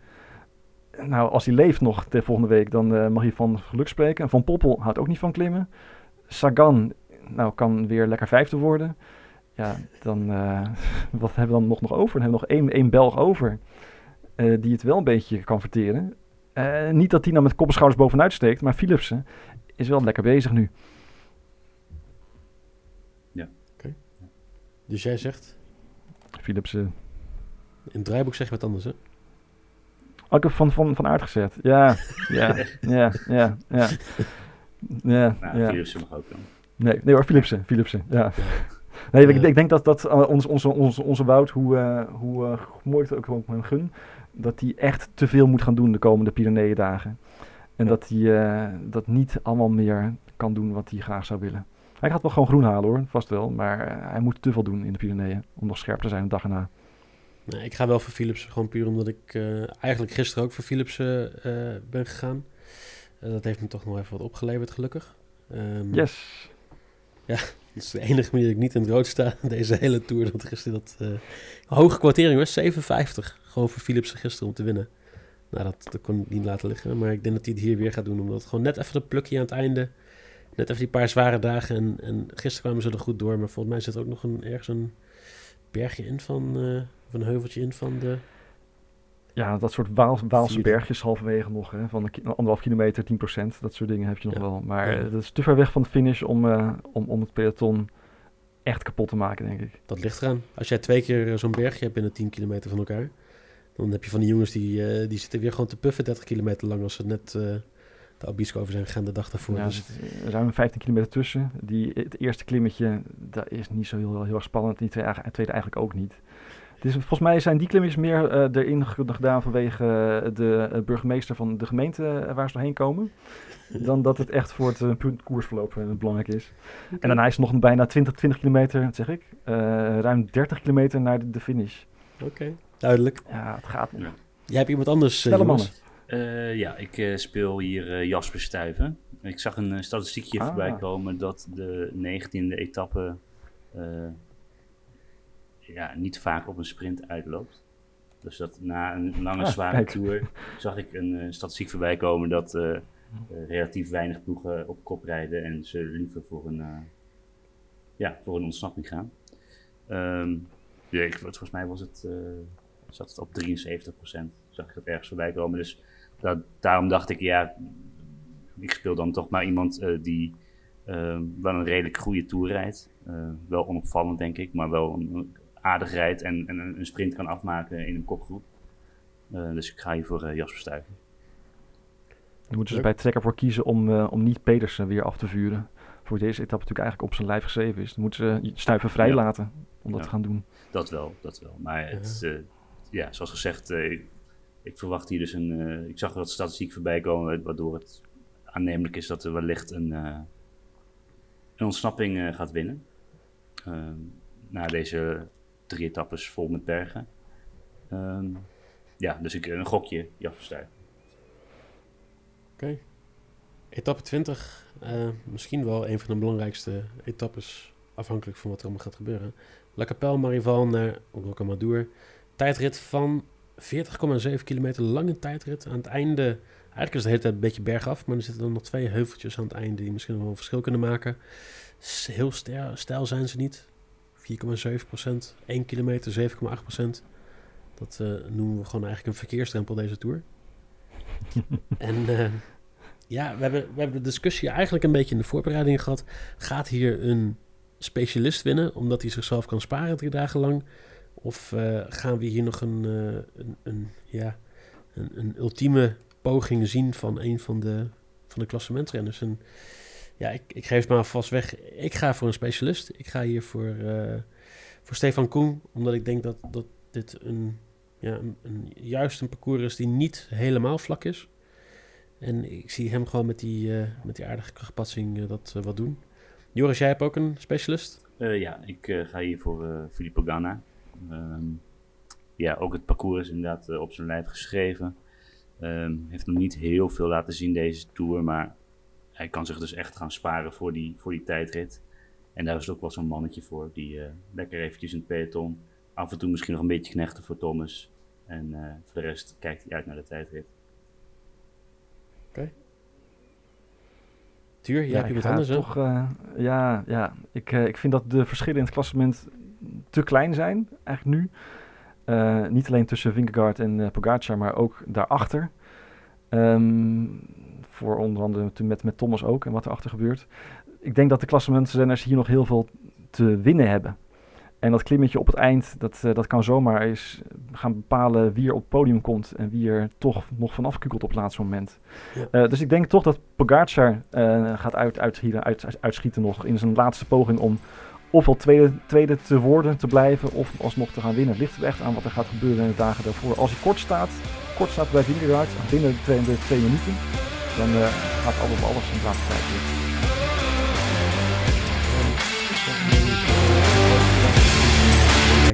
nou, als hij leeft nog de volgende week, dan mag hij van geluk spreken. En Van Poppel houdt ook niet van klimmen. Sagan nou, kan weer lekker vijfde worden. Ja, dan [laughs] wat hebben we dan nog, nog over? Dan hebben we nog één, één Belg over. Die het wel een beetje kan verteren. Niet dat hij nou met kop en schouders bovenuit steekt. Maar Philipsen is wel lekker bezig nu. Ja. Oké. Okay. Dus jij zegt? Philipsen. In het draaiboek zeg je wat anders, hè? Oh, ik heb van, van, van aard gezet. Ja, [laughs] ja, ja, ja, ja. Ja, nou, ja. Philipsen mag ook dan. Nee, nee hoor, Philipsen, Philipsen, ja. Nee, ik, ik, denk dat, dat uh, onze, onze, onze, onze Wout, hoe, uh, hoe uh, mooi ik het ook hem gun, dat hij echt te veel moet gaan doen de komende Pyreneeën dagen. En dat hij dat niet allemaal meer kan doen wat hij graag zou willen. Hij gaat wel gewoon groen halen hoor, vast wel. Maar hij moet te veel doen in de Pyreneeën om nog scherp te zijn de dag erna. Nee, ik ga wel voor Philipsen, gewoon puur omdat ik eigenlijk gisteren ook voor Philipsen ben gegaan. dat heeft me toch nog even wat opgeleverd, gelukkig. Um, yes. Ja, [laughs] Dat is de enige manier dat ik niet in het rood sta [laughs] deze hele Tour. Dat gisteren dat hoge kwartering was, 57. Gewoon voor Philipsen gisteren om te winnen. Nou, dat, dat kon ik niet laten liggen. Maar ik denk dat hij het hier weer gaat doen. Omdat het gewoon net even dat plukje aan het einde. Net even die paar zware dagen. En, en gisteren kwamen ze er goed door. Maar volgens mij zit er ook nog een, ergens een bergje in van... Uh, of een heuveltje in van de... Ja, dat soort Waals, Waalse bergjes halverwege nog. Hè, van een anderhalf kilometer, 10%. Dat soort dingen heb je nog wel. Maar ja. dat is te ver weg van de finish om, uh, om, om het peloton echt kapot te maken, denk ik. Dat ligt eraan. Als jij twee keer zo'n bergje hebt binnen 10 kilometer van elkaar... Dan heb je van die jongens die, uh, die zitten weer gewoon te puffen 30 kilometer lang als ze net uh, de Abisko over zijn gegaan de dag daarvoor. Ja, dus er ruim 15 kilometer tussen. Die, het eerste klimmetje, dat is niet zo heel, heel erg spannend. Die tweede, tweede eigenlijk ook niet. Dus volgens mij zijn die klimmetjes meer uh, erin gedaan vanwege de burgemeester van de gemeente waar ze doorheen komen. [laughs] Dan dat het echt voor het uh, koersverloop belangrijk is. Okay. En daarna is het nog bijna 20, 20 kilometer, zeg ik, ruim 30 kilometer naar de, de finish. Oké. Okay. Duidelijk. Ja, het gaat. Ja. Jij hebt iemand anders, uh, mannen. Uh, ja, ik uh, speel hier Jasper Stuyven. Ik zag een statistiekje ah. voorbij komen dat de 19e etappe ja, niet vaak op een sprint uitloopt. Dus dat na een lange ah, zware tour zag ik een statistiek voorbij komen dat relatief weinig ploegen op kop rijden en ze liever voor een, ja, voor een ontsnapping gaan. Um, ja, ik, volgens mij was het zat het op 73% Zag ik dat ergens voorbij komen. Dus dat, daarom dacht ik, ja, ik speel dan toch maar iemand uh, die uh, wel een redelijk goede tour rijdt. Uh, wel onopvallend, denk ik, maar wel een, aardig rijdt en, en, een sprint kan afmaken in een kopgroep. dus ik ga hier voor Jasper Stuyven. Dan moeten ze bij Trekker voor kiezen om, om niet Pedersen weer af te vuren. Voor deze etappe natuurlijk eigenlijk op zijn lijf geschreven is. Dan moeten ze Stuyven vrij ja. laten om dat ja. te gaan doen. Dat wel, dat wel. Maar het, ja, zoals gezegd, uh, ik, verwacht hier dus een. Uh, ik zag wat statistiek voorbij komen, waardoor het aannemelijk is dat er wellicht een, uh, een ontsnapping gaat winnen. Ehm, na deze drie etappes vol met bergen. Um, ja, dus ik, een gokje, Jasper Oké. Etappe 20, misschien wel een van de belangrijkste etappes, afhankelijk van wat er allemaal gaat gebeuren. La Capelle, Marival naar Rocamadour tijdrit van 40,7 kilometer lange tijdrit. Aan het einde, eigenlijk is het de hele tijd een beetje bergaf, maar er zitten dan nog twee heuveltjes aan het einde die misschien wel een verschil kunnen maken. Heel stijl zijn ze niet. 4,7 procent, 1 kilometer 7,8 procent. Dat uh, noemen we gewoon eigenlijk een verkeersdrempel deze Tour. [laughs] en uh, ja, we hebben, we hebben de discussie eigenlijk een beetje in de voorbereiding gehad. Gaat hier een specialist winnen, omdat hij zichzelf kan sparen drie dagen lang? Of uh, gaan we hier nog een, uh, een, een, ja, een, een, ultieme poging zien van een van de, van de klassementrenners? En ja, ik, ik geef het maar vast weg. Ik ga voor een specialist. Ik ga hier voor, uh, voor Stefan Koen, omdat ik denk dat, dat dit een, ja, een, juist een parcours is die niet helemaal vlak is. En ik zie hem gewoon met die, met die aardige krachtpatsing dat wat doen. Joris, jij hebt ook een specialist? ja, ik ga hier voor Filippo Ganna. Um, ja, ook het parcours is inderdaad uh, op zijn lijf geschreven. Um, heeft nog niet heel veel laten zien deze Tour, maar hij kan zich dus echt gaan sparen voor die, voor die tijdrit. En daar is ook wel zo'n mannetje voor, die uh, lekker eventjes in het peloton, af en toe misschien nog een beetje knechten voor Thomas. En uh, voor de rest kijkt hij uit naar de tijdrit. Oké. Okay. Tuur, jij ja, hebt iemand anders, toch, ja, ja. Ik, ik vind dat de verschillen in het klassement te klein zijn, eigenlijk nu. Uh, niet alleen tussen Vingegaard en uh, Pogacar, maar ook daarachter. Um, voor onder andere met, met Thomas ook en wat erachter gebeurt. Ik denk dat de klassementrenners hier nog heel veel te winnen hebben. En dat klimmetje op het eind, dat, uh, dat kan zomaar eens gaan bepalen wie er op het podium komt en wie er toch nog vanaf kukelt op het laatste moment. Ja. dus ik denk toch dat Pogacar gaat uit, uit, uit, uitschieten nog in zijn laatste poging om ofwel tweede, tweede te worden, te blijven, of alsnog te gaan winnen. Het ligt er echt aan wat er gaat gebeuren in de dagen daarvoor. Als hij kort staat, kort staat bij Vingegaard, binnen de twee, de twee minuten, dan uh, gaat alles alles in de laatste tijd weer.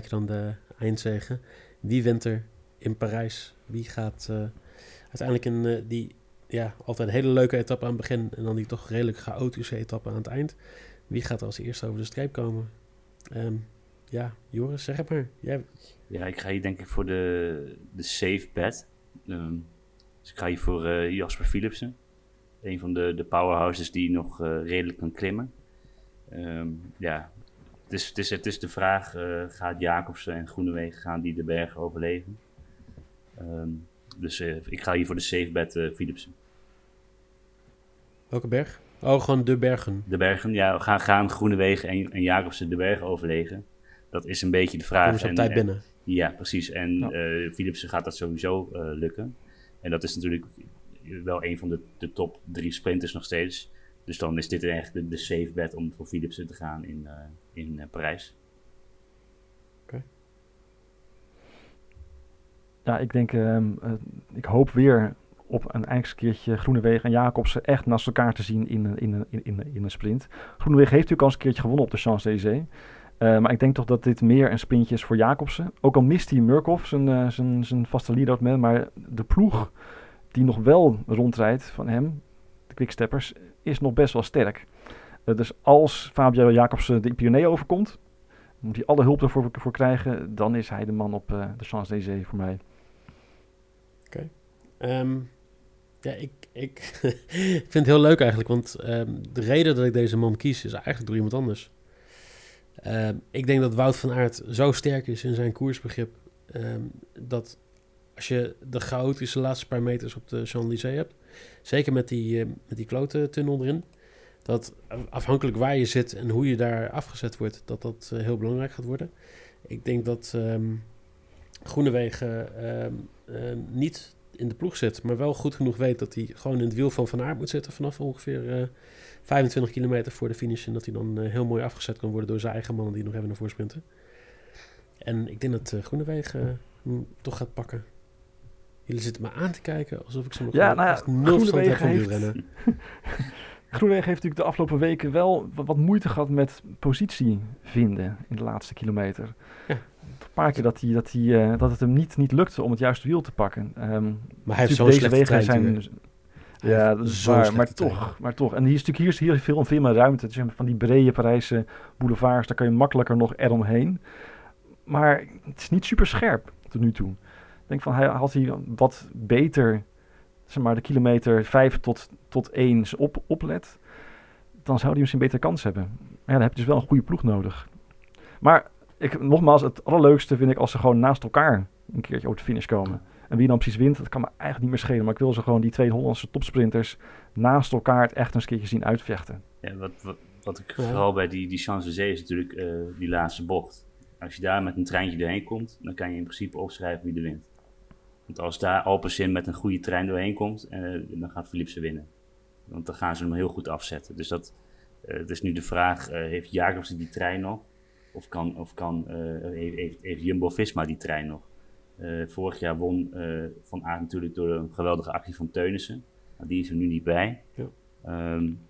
Dan de eindzegen. Wie wint er in Parijs? Wie gaat uh, uiteindelijk in uh, die ja, altijd hele leuke etappe aan het begin en dan die toch redelijk chaotische etappe aan het eind? Wie gaat er als eerste over de streep komen? Ehm, ja, Joris, zeg het maar. Jij... Ja, ik ga hier denk ik voor de, de safe bet. Ehm, dus ik ga hier voor eh, Jasper Philipsen. Een van de, de powerhouses die nog eh, redelijk kan klimmen. Ehm, ja, het is, het, is, het is de vraag, eh, gaat Jacobsen en Groenewegen gaan die de berg overleven? Dus ik ga hier voor de safe bet Philipsen. Welke berg? Oh, gewoon de bergen. De bergen, ja. Gaan, gaan Groenewegen en, en Jacobsen de berg overleven? Dat is een beetje de vraag. Komen ze op tijd binnen? Ja, precies. En ja. Uh, Philipsen gaat dat sowieso uh, lukken. En dat is natuurlijk wel een van de, de top drie sprinters nog steeds. Dus dan is dit echt de, de safe bet om voor Philipsen te gaan in, uh, in Parijs. Oké. Okay. Ja, ik denk, um, ik hoop weer op een eindkeertje Groenewegen en Jacobsen echt naast elkaar te zien in, in, in, in, in een sprint. Groenewegen heeft natuurlijk al eens een keertje gewonnen op de Champs-Élysées. Uh, maar ik denk toch dat dit meer een sprintje is voor Jacobsen. Ook al mist hij Murkoff, zijn, uh, zijn, zijn vaste man. Maar de ploeg die nog wel rondrijdt van hem, de Quicksteppers, is nog best wel sterk. Uh, dus als Fabio Jacobsen de Pyrenee overkomt, moet hij alle hulp ervoor voor krijgen. Dan is hij de man op de Champs-Élysées voor mij. Oké. Um, ja, ik, [laughs] ik vind het heel leuk eigenlijk. Want um, de reden dat ik deze man kies is eigenlijk door iemand anders. Uh, ik denk dat Wout van Aert zo sterk is in zijn koersbegrip. Um, dat als je de chaotische laatste paar meters op de Champs-Élysées hebt. Zeker met die, uh, met die klote tunnel erin. Dat afhankelijk waar je zit en hoe je daar afgezet wordt. Dat dat uh, heel belangrijk gaat worden. Ik denk dat Groenewegen niet in de ploeg zit. Maar wel goed genoeg weet dat hij gewoon in het wiel van Van Aert moet zitten. Vanaf ongeveer 25 kilometer voor de finish. En dat hij dan uh, heel mooi afgezet kan worden door zijn eigen mannen die nog even naar voren sprinten. En ik denk dat uh, Groenewegen toch gaat pakken. Jullie zitten me aan te kijken alsof ik ze nog ja, nou ja, nul verstand heb van wielrennen. [laughs] Groenewegen heeft natuurlijk de afgelopen weken wel wat moeite gehad met positie vinden in de laatste kilometer. Ja. Paar keer dat, hij, dat, hij, uh, dat het hem niet, niet lukte om het juiste wiel te pakken. Um, maar hij heeft zo'n slechte wegen zijn, ja, dat is waar, maar toch, maar toch. En hier is natuurlijk hier is heel veel meer ruimte. Dus van die brede Parijse boulevards, daar kan je makkelijker nog eromheen. Maar het is niet super scherp tot nu toe. Ik denk van, hij had hij wat beter, zeg maar, de kilometer 5 tot, tot 1 op, oplet, dan zou hij misschien beter kans hebben. Maar ja, dan heb je dus wel een goede ploeg nodig. Maar ik, nogmaals, het allerleukste vind ik als ze gewoon naast elkaar een keertje over de finish komen. En wie dan precies wint, dat kan me eigenlijk niet meer schelen. Maar ik wil ze gewoon die twee Hollandse topsprinters naast elkaar het echt een keertje zien uitvechten. Ja, wat, wat, wat ik vooral bij die, die Champs-Élysées is natuurlijk uh, die laatste bocht. Als je daar met een treintje doorheen komt, dan kan je in principe opschrijven wie er wint. Want als daar Alpecin met een goede trein doorheen komt, uh, dan gaat Philipsen winnen. Want dan gaan ze hem heel goed afzetten. Dus dat uh, is nu de vraag, heeft Jacobsen die trein nog? Of, kan, of kan, heeft, heeft Jumbo-Visma die trein nog? Uh, vorig jaar won uh, Van Aert natuurlijk door een geweldige actie van Teunissen. Nou, die is er nu niet bij. Ja. Um,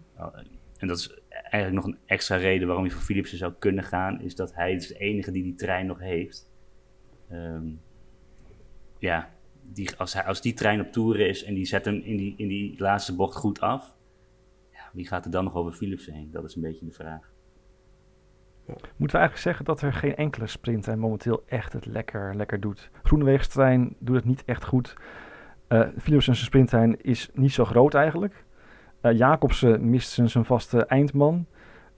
en dat is eigenlijk nog een extra reden waarom je voor Philipsen zou kunnen gaan. Is dat hij is de enige die die trein nog heeft. Um, ja, die, als, hij, als die trein op toer is en die zet hem in die, in die laatste bocht goed af. Ja, wie gaat er dan nog over Philipsen heen? Dat is een beetje de vraag. Moeten we eigenlijk zeggen dat er geen enkele sprinter momenteel echt het lekker, lekker doet. Groeneweegstrein doet het niet echt goed. Uh, Philipsen's sprinttrein is niet zo groot eigenlijk. Uh, Jacobsen mist zijn, zijn vaste eindman.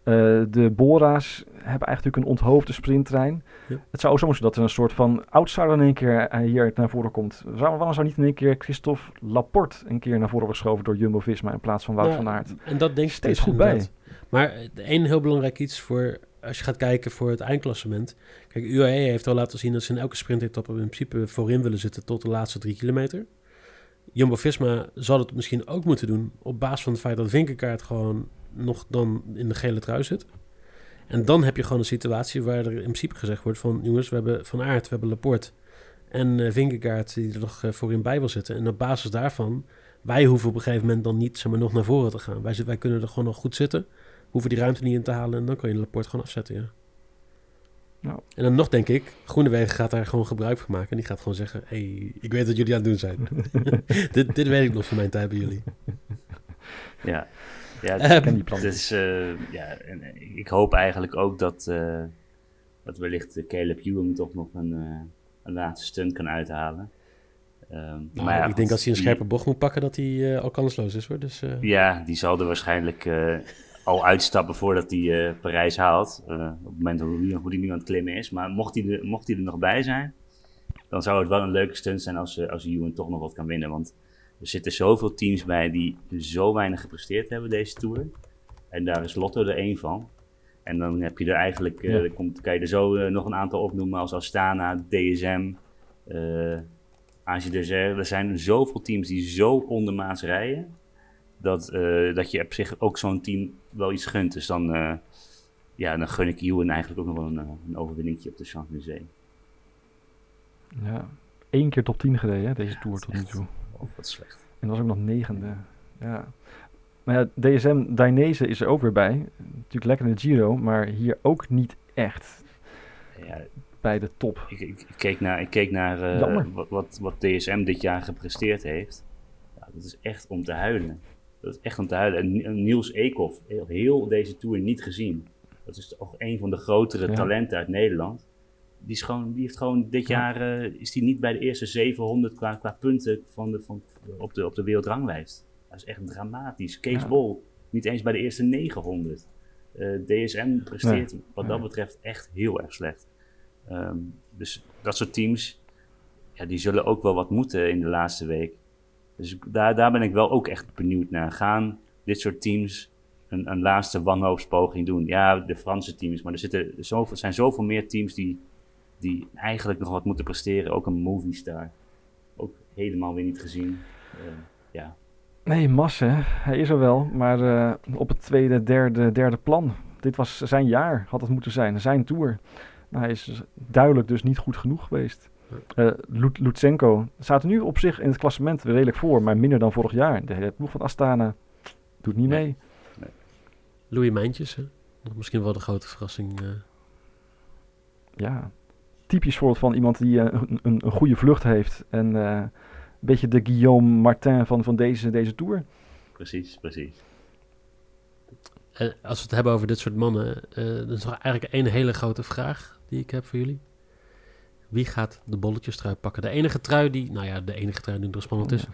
Uh, de Bora's hebben eigenlijk een onthoofde sprinttrein. Ja. Het zou ook zo zijn dat er een soort van outsider in één keer hier naar voren komt. Zou, waarom zou niet in één keer Christophe Laporte een keer naar voren geschoven door Jumbo-Visma in plaats van Wout ja, van Aert? En dat denk ik steeds goed bij. Maar één heel belangrijk iets voor als je gaat kijken voor het eindklassement. Kijk, UAE heeft al laten zien dat ze in elke sprintetappe in principe voorin willen zitten tot de laatste drie kilometer. Jumbo-Visma zal het misschien ook moeten doen op basis van het feit dat Vinkenkaart gewoon nog dan in de gele trui zit. En dan heb je gewoon een situatie waar er in principe gezegd wordt van... jongens, we hebben Van Aert, we hebben Laporte en uh, die er nog uh, voorin bij wil zitten. En op basis daarvan, wij hoeven op een gegeven moment dan niet zeg maar, nog naar voren te gaan. Wij, wij kunnen er gewoon nog goed zitten hoeven die ruimte niet in te halen en dan kan je de Laporte gewoon afzetten, ja. Nou. En dan nog denk ik, Groenewegen gaat daar gewoon gebruik van maken. En die gaat gewoon zeggen, hey, ik weet wat jullie aan het doen zijn. [laughs] [laughs] dit, dit weet ik nog van mijn tijd bij jullie. Ja, Ja, Ehm, [laughs] Ik ken die plan. Dus eh, ja, en eh, ik hoop eigenlijk ook dat, eh, dat wellicht Caleb Ewan toch nog een, een laatste stunt kan uithalen. Ehm, Nou, maar ja, ik denk als hij een die- scherpe bocht moet pakken, dat hij eh, al kansloos is hoor. Dus, eh, Ja, die zal er waarschijnlijk eh, al uitstappen voordat hij eh, Parijs haalt. Eh, op het moment hoe hij hoe die nu aan het klimmen is. Maar mocht hij er, mocht hij er nog bij zijn, dan zou het wel een leuke stunt zijn als, eh, als Ewan toch nog wat kan winnen. Want er zitten zoveel teams bij die zo weinig gepresteerd hebben deze Tour. En daar is Lotto er één van. En dan heb je er eigenlijk, Ja. komt, kan je er zo nog een aantal opnoemen als Astana, DSM, AG Desert. Er zijn zoveel teams die zo ondermaats rijden dat, eh, dat je op zich ook zo'n team wel iets gunt. Dus dan, eh, ja, dan gun ik Ewan eigenlijk ook nog wel een, eh, een overwinningje op de Champs-Élysées. Ja. Eén keer top 10 gereden, hè, deze Tour tot nu toe. Oh, wat slecht. En dat was ook nog negende. Ja. Maar ja, DSM Dainese is er ook weer bij. Natuurlijk lekker in de Giro, maar hier ook niet echt Ja, bij de top. ik, ik, ik keek naar, ik keek naar wat, wat, wat DSM dit jaar gepresteerd heeft. Ja, dat is echt om te huilen. Dat is echt om te huilen. Niels Eekhoff, heel, deze Tour niet gezien. Dat is toch een van de grotere Ja. talenten uit Nederland. Die, is gewoon, die heeft gewoon dit Ja. jaar eh, is die niet bij de eerste 700 qua, qua punten van de, van, op, de, op de wereldranglijst. Dat is echt dramatisch. Kees Ja. Bol, niet eens bij de eerste 900. Eh, DSM presteert wat dat Nee. betreft echt heel erg slecht. Ehm, dus dat soort teams, ja, die zullen ook wel wat moeten in de laatste week. Dus daar, daar ben ik wel ook echt benieuwd naar. Gaan dit soort teams een, een laatste wanhoopspoging doen? Ja, de Franse teams, maar er, zitten zoveel, zijn zoveel meer teams die, die eigenlijk nog wat moeten presteren. Ook een Movistar. Ook helemaal weer niet gezien. Eh, ja, Nee, Masse, hij is er wel, maar eh, op het tweede, derde, derde plan. Dit was zijn jaar, had het moeten zijn, zijn Tour. Nou, hij is duidelijk dus niet goed genoeg geweest. Eh Lut- Lutsenko staat er nu op zich in het klassement redelijk voor, maar minder dan vorig jaar. De hele ploeg van Astana doet niet Nee. mee. Louis Mijntjes, hè? Misschien wel de grote verrassing. eh. Ja, typisch voorbeeld van iemand die eh, een, een, een goede vlucht heeft. En eh, een beetje de Guillaume Martin van, van deze, deze Tour. precies, precies. En als we het hebben over dit soort mannen, eh dan is er eigenlijk één hele grote vraag die ik heb voor jullie. Wie gaat de bolletjestrui pakken? De enige trui die, nou ja, de enige trui die nog spannend is.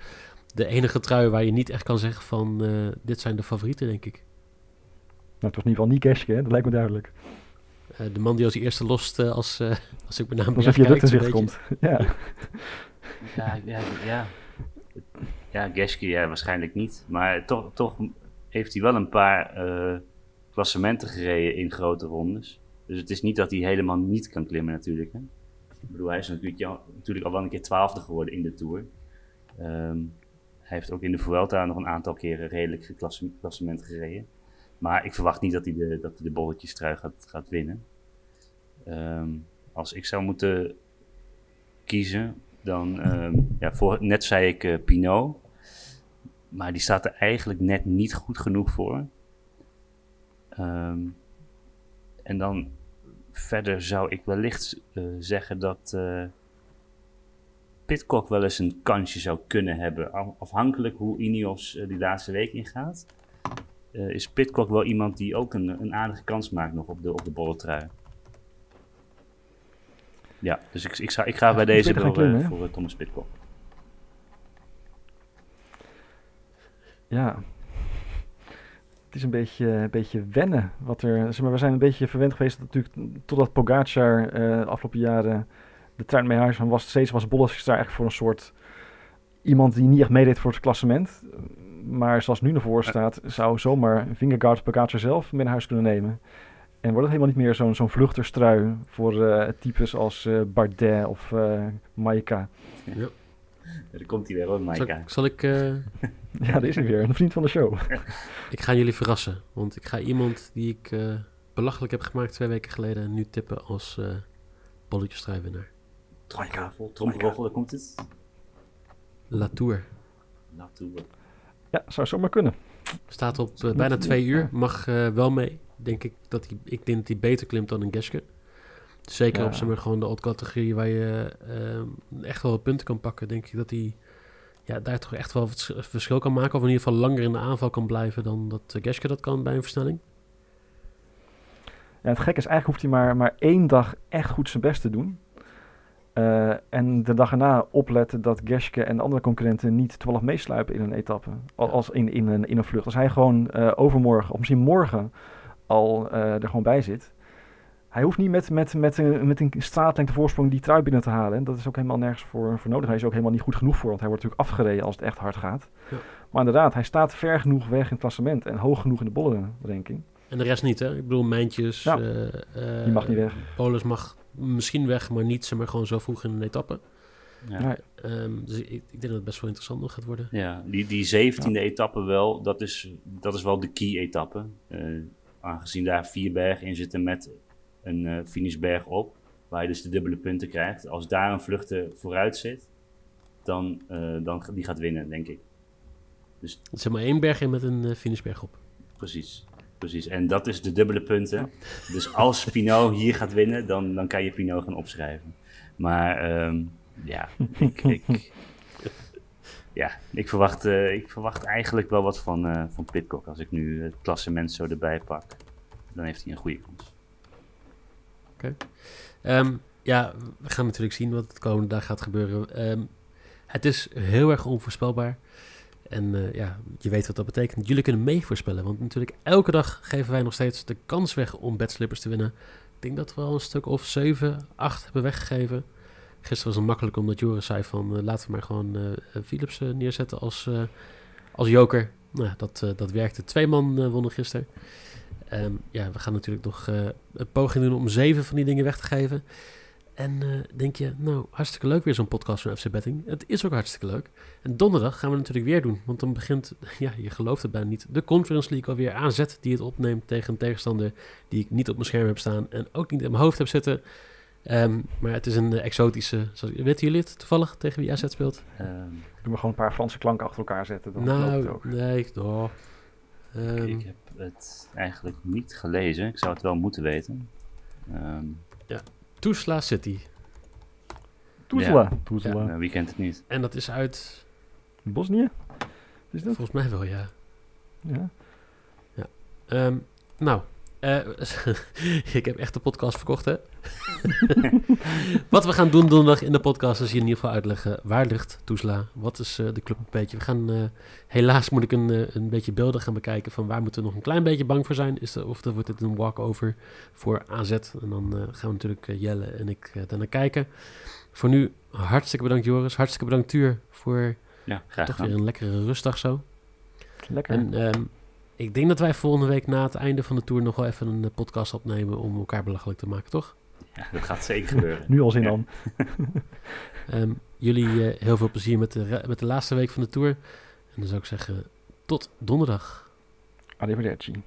De enige trui waar je niet echt kan zeggen van, eh, dit zijn de favorieten, denk ik. Nou, het was in ieder geval niet Geske, hè? dat lijkt me duidelijk. Eh, de man die als eerste lost, eh, als, eh, [laughs] als ik mijn naam Alsof je lucht in komt. [laughs] Ja. Ja, ja, ja. Ja, Geske, ja, waarschijnlijk niet. Maar toch, toch heeft hij wel een paar eh, klassementen gereden in grote rondes. Dus het is niet dat hij helemaal niet kan klimmen natuurlijk. Hè. Ik bedoel, hij is natuurlijk, al wel een keer twaalfde geworden in de Tour. Ehm, hij heeft ook in de Vuelta nog een aantal keren redelijk klasse- klassementen gereden. Maar ik verwacht niet dat hij de, dat hij de bolletjestrui gaat, gaat winnen. Ehm, als ik zou moeten kiezen, dan, ehm, ja, voor, net zei ik eh Pinot, maar die staat er eigenlijk net niet goed genoeg voor. En dan verder zou ik wellicht eh, zeggen dat eh Pitcock wel eens een kansje zou kunnen hebben. Af- Afhankelijk hoe Ineos eh, die laatste week ingaat, is Pitcock wel iemand die ook een, een aardige kans maakt nog op de, op de bolletrui. Ja, dus ik, ik, ga, ik ga bij deze wel voor Thomas Pitcock. Ja. Het is een beetje, een beetje wennen. Wat er, zeg maar, we zijn een beetje verwend geweest dat natuurlijk totdat Pogacar eh, de afgelopen jaren de trein mee huis van was. Steeds was Bolles daar echt voor een soort iemand die niet echt meedeed voor het klassement. Maar zoals nu naar voren staat, zou zomaar Vingegaard Pogacar zelf mee naar huis kunnen nemen. En wordt het helemaal niet meer zo'n zo'n vluchterstrui voor eh, types als eh, Bardet of eh Maika. Ja, [laughs] daar komt hij weer hoor, Zal, Maika. ik- zal ik, eh, [laughs] Ja, dat is hij weer. Een vriend van de show. [laughs] ik ga jullie verrassen. Want ik ga iemand die ik eh, belachelijk heb gemaakt twee weken geleden nu tippen als eh bolletjestruiwinnaar. Tromgeroffel, tromgeroffel, daar komt het. Latour. Naartoe. Ja, zou zomaar kunnen. Staat op bijna twee uur. Mag eh, wel mee. Denk ik dat hij, ik denk dat hij beter klimt dan een Geske. Zeker Ja. op zeg maar, gewoon de odd categorie waar je eh, echt wel wat punten kan pakken. Denk ik dat hij ja, daar toch echt wel het verschil kan maken. Of in ieder geval langer in de aanval kan blijven dan dat Geske dat kan bij een versnelling. Ja, het gekke is, eigenlijk hoeft hij maar, maar één dag echt goed zijn best te doen. Uh, en de dag erna opletten dat Geske en de andere concurrenten niet toevallig meesluipen in een etappe. Als in, in, een, in een vlucht. Als hij gewoon uh, overmorgen, of misschien morgen, al uh, er gewoon bij zit. Hij hoeft niet met, met, met, een, met een straatlengte voorsprong die trui binnen te halen. En dat is ook helemaal nergens voor, voor nodig. Hij is ook helemaal niet goed genoeg voor, want hij wordt natuurlijk afgereden als het echt hard gaat. Ja. Maar inderdaad, hij staat ver genoeg weg in het klassement en hoog genoeg in de bollenranking. En de rest niet, hè? Ik bedoel, Mijntjes... Ja, die mag niet weg. Polis mag misschien weg, maar niet zeg maar, gewoon zo vroeg in een etappe. Ja. Um, dus ik, ik, denk dat het best wel interessant nog gaat worden. Ja, die, die 17e etappe wel, dat is, dat is wel de key etappe. Uh, aangezien daar vier bergen in zitten met een uh, finishberg op, waar je dus de dubbele punten krijgt. Als daar een vluchten vooruit zit, dan, uh, dan die gaat winnen, denk ik. Dus, er zit maar één berg in met een uh, finishberg op. Precies. Precies, en dat is de dubbele punten. Dus als Pinot hier gaat winnen, dan, dan kan je Pinot gaan opschrijven. Maar um, ja, ik, ik, ja, ik, verwacht, uh, ik verwacht eigenlijk wel wat van, uh, van Pitcock. Als ik nu het klassement zo erbij pak, dan heeft hij een goede kans. Um, ja, we gaan natuurlijk zien wat het komende dag gaat gebeuren. Um, het is heel erg onvoorspelbaar. En uh, ja, je weet wat dat betekent. Jullie kunnen mee voorspellen. Want natuurlijk elke dag geven wij nog steeds de kans weg om bedslippers te winnen. Ik denk dat we al een stuk of 7, 8 hebben weggegeven. Gisteren was het makkelijk omdat Joris zei van uh, laten we maar gewoon uh, Philips neerzetten als, als joker. Nou, dat, dat werkte. Twee man wonnen gisteren. Um, ja, we gaan natuurlijk nog een poging doen om zeven van die dingen weg te geven. En uh, denk je, nou, hartstikke leuk weer zo'n podcast van FC Betting. Het is ook hartstikke leuk. En donderdag gaan we natuurlijk weer doen. Want dan begint, [laughs] ja, je gelooft het bijna niet, de Conference League alweer AZ die het opneemt tegen een tegenstander die ik niet op mijn scherm heb staan en ook niet in mijn hoofd heb zitten. Um, maar het is een uh, exotische, zoals, weten jullie het toevallig tegen wie AZ speelt? Um, Doe maar gewoon een paar Franse klanken achter elkaar zetten. Dan nou, ook. nee, oh. um, ik heb het eigenlijk niet gelezen. Ik zou het wel moeten weten. ja. Tuzla City. Tuzla. Ja. Tuzla. Ja, wie kent het niet? En dat is uit... Bosnië? Is dat? Volgens mij wel, ja. Ja. ja. Um, nou, uh, [laughs] ik heb echt de podcast verkocht, hè? [laughs] wat we gaan doen donderdag in de podcast is hier in ieder geval uitleggen waar ligt Tuzla, wat is uh, de club een beetje. We gaan, uh, helaas moet ik een, uh, een beetje beelden gaan bekijken van waar moeten we nog een klein beetje bang voor zijn. Is de, of wordt het een walkover voor AZ en dan gaan we natuurlijk Jelle en ik daarnaar kijken. Voor nu hartstikke bedankt Joris, hartstikke bedankt Tuur voor ja, graag toch gedaan. weer een lekkere rustdag zo. Lekker. En um, ik denk dat wij volgende week na het einde van de tour nog wel even een podcast opnemen om elkaar belachelijk te maken, toch? Ja, dat gaat zeker gebeuren. nu al zin ja. aan. um, [laughs] jullie uh, heel veel plezier met de, met de laatste week van de tour. En dan zou ik zeggen, tot donderdag. Arrivederci.